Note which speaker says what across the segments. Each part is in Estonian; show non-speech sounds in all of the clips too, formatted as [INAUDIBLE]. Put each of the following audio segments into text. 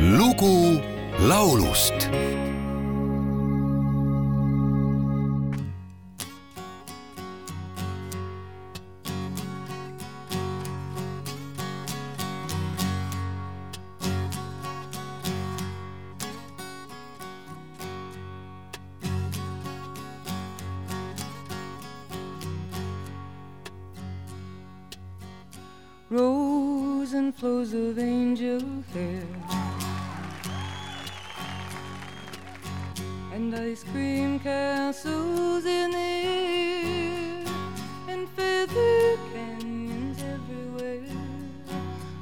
Speaker 1: lugu laulust.
Speaker 2: Rose and flows of angel hair, and ice cream castles in the air, and feather canyons everywhere.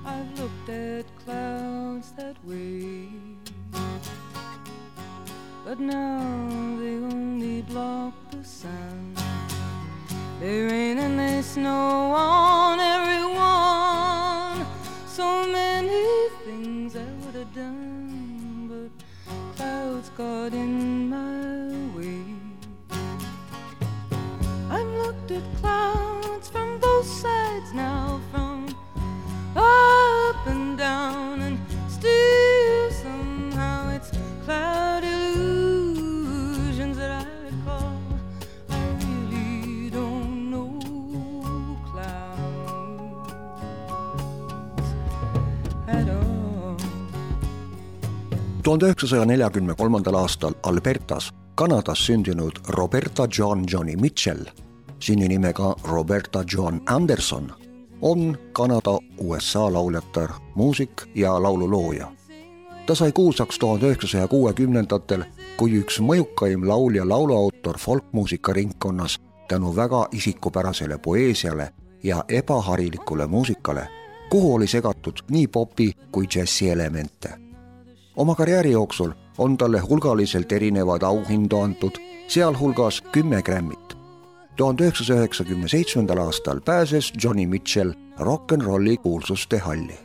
Speaker 2: I've looked at clouds that way, but now they only block the sun. They rain and they snow on
Speaker 3: tuhande üheksasaja neljakümne kolmandal aastal Albertas, Kanadas sündinud Roberta John Johnny Mitchell, sünnimega Roberta John Anderson, on Kanada USA lauljatar, muusik ja laululooja. ta sai kuulsaks tuhande üheksasaja kuuekümnendatel kui üks mõjukaim laulja lauluautor folkmuusika ringkonnas tänu väga isikupärasele poeesiale ja ebaharilikule muusikale, kuhu oli segatud nii popi kui džässi elemente oma karjääri jooksul on talle hulgaliselt erinevaid auhindu antud, sealhulgas kümme Grammit. tuhande üheksasaja üheksakümne seitsmendal aastal pääses Johnny Mitchell rock n rolli kuulsuste halli.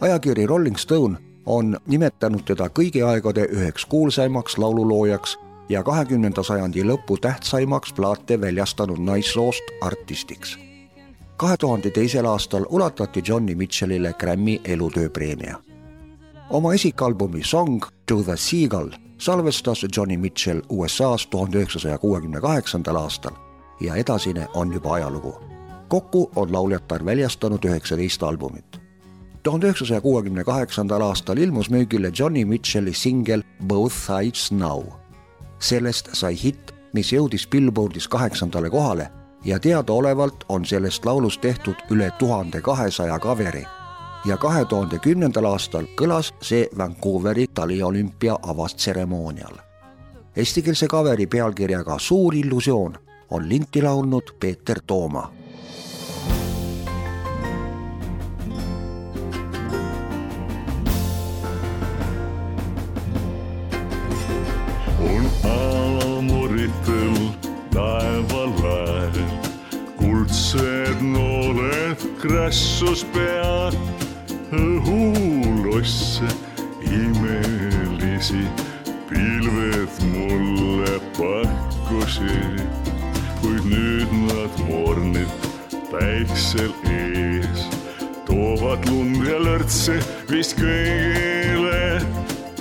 Speaker 3: ajakiri Rolling Stone on nimetanud teda kõigi aegade üheks kuulsaimaks laululoojaks ja kahekümnenda sajandi lõpu tähtsaimaks plaate väljastanud naissoost artistiks. kahe tuhande teisel aastal ulatati Johnny Mitchellile Grammy elutööpreemia oma esikalbumi Song to the Seagull salvestas Johnny Mitchell USA-s tuhande üheksasaja kuuekümne kaheksandal aastal ja edasine on juba ajalugu. kokku on lauljatar väljastanud üheksateist albumit. tuhande üheksasaja kuuekümne kaheksandal aastal ilmus müügile Johnny Mitchelli singel Both Sides Now. sellest sai hitt, mis jõudis Billboardis kaheksandale kohale ja teadaolevalt on sellest laulust tehtud üle tuhande kahesaja kaveri ja kahe tuhande kümnendal aastal kõlas see Vancouveri taliolümpia avastseremoonial. Eestikeelse kaveri pealkirjaga Suur illusioon on linti laulnud Peeter Tooma
Speaker 4: on aamuritel taeval lael kuldsed nooled krassus pead õhulosse imelisi pilved mulle pakkusid, kuid nüüd nad mornid päiksel ees toovad lund ja lörtse vist kõigile.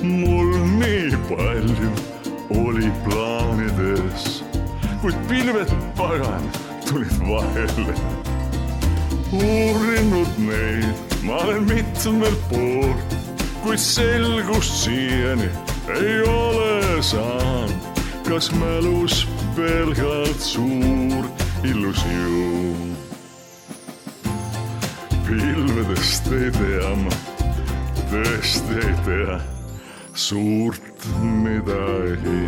Speaker 4: mul nii palju oli plaanides, kuid pilved pagan tulid vahele uurinud neid mitmel pool, kuid selgust siiani ei ole saanud. kas mälus pelgalt suur illusioon? pilvedest ei tea ma, tõesti ei tea suurt midagi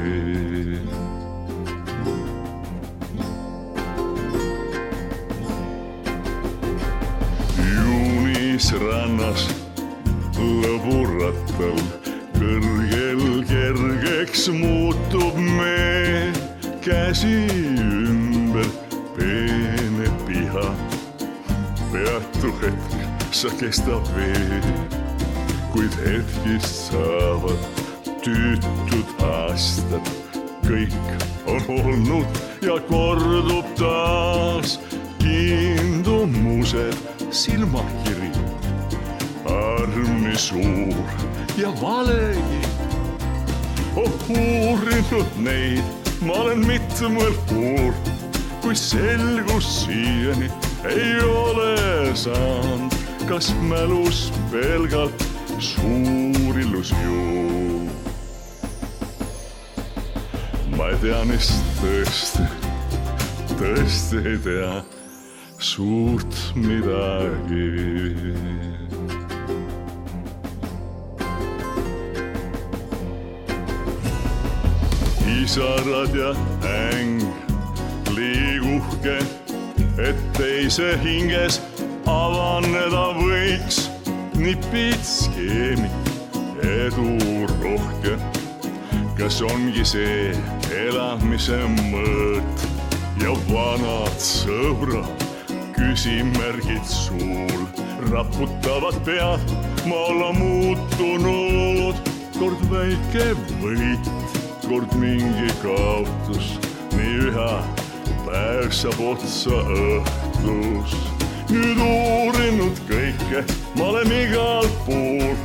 Speaker 4: juunis rannas lõburattal kõrgel kergeks muutub mee käsi ümber peene piha. peatu hetk, sa kestab veel, kuid hetkist saavad tüütud aastad. kõik on olnud ja kordub taas kiindumused silmakiri. karm nii suur ja valegi. oh uurinud neid ma olen mitmel kuul, kui selgus siiani ei ole saanud, kas mälus pelgalt suur illusioon. ma ei tea neist tõesti, tõesti ei tea suurt midagi. pisarad ja äng liiguhke, et teise hinges avaneda võiks nipid skeemid, edu rohke. kas ongi see elamise mõõt ja vanad sõbrad, küsimärgid suul. Raputavad pead, ma olla muutunud, kord väike võit, kord mingi kaotus, nii üha päev saab otsa õhtus. Nüüd uurinud kõike, ma olen igal pool,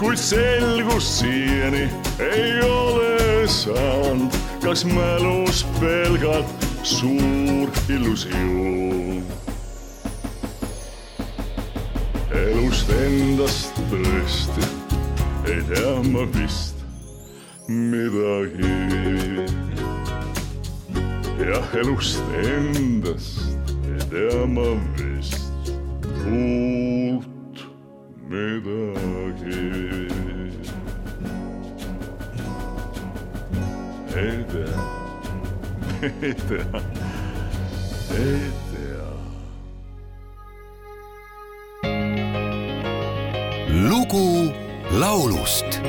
Speaker 4: kuid selgust siiani ei ole saanud, kas mälus pelgalt suur illusioon. Elust endast tõesti ei tea ma vist midagi. jah, elust endast ei tea ma vist uut midagi. ei tea, [LAUGHS] ei tea, ei tea.
Speaker 1: Lugu laulust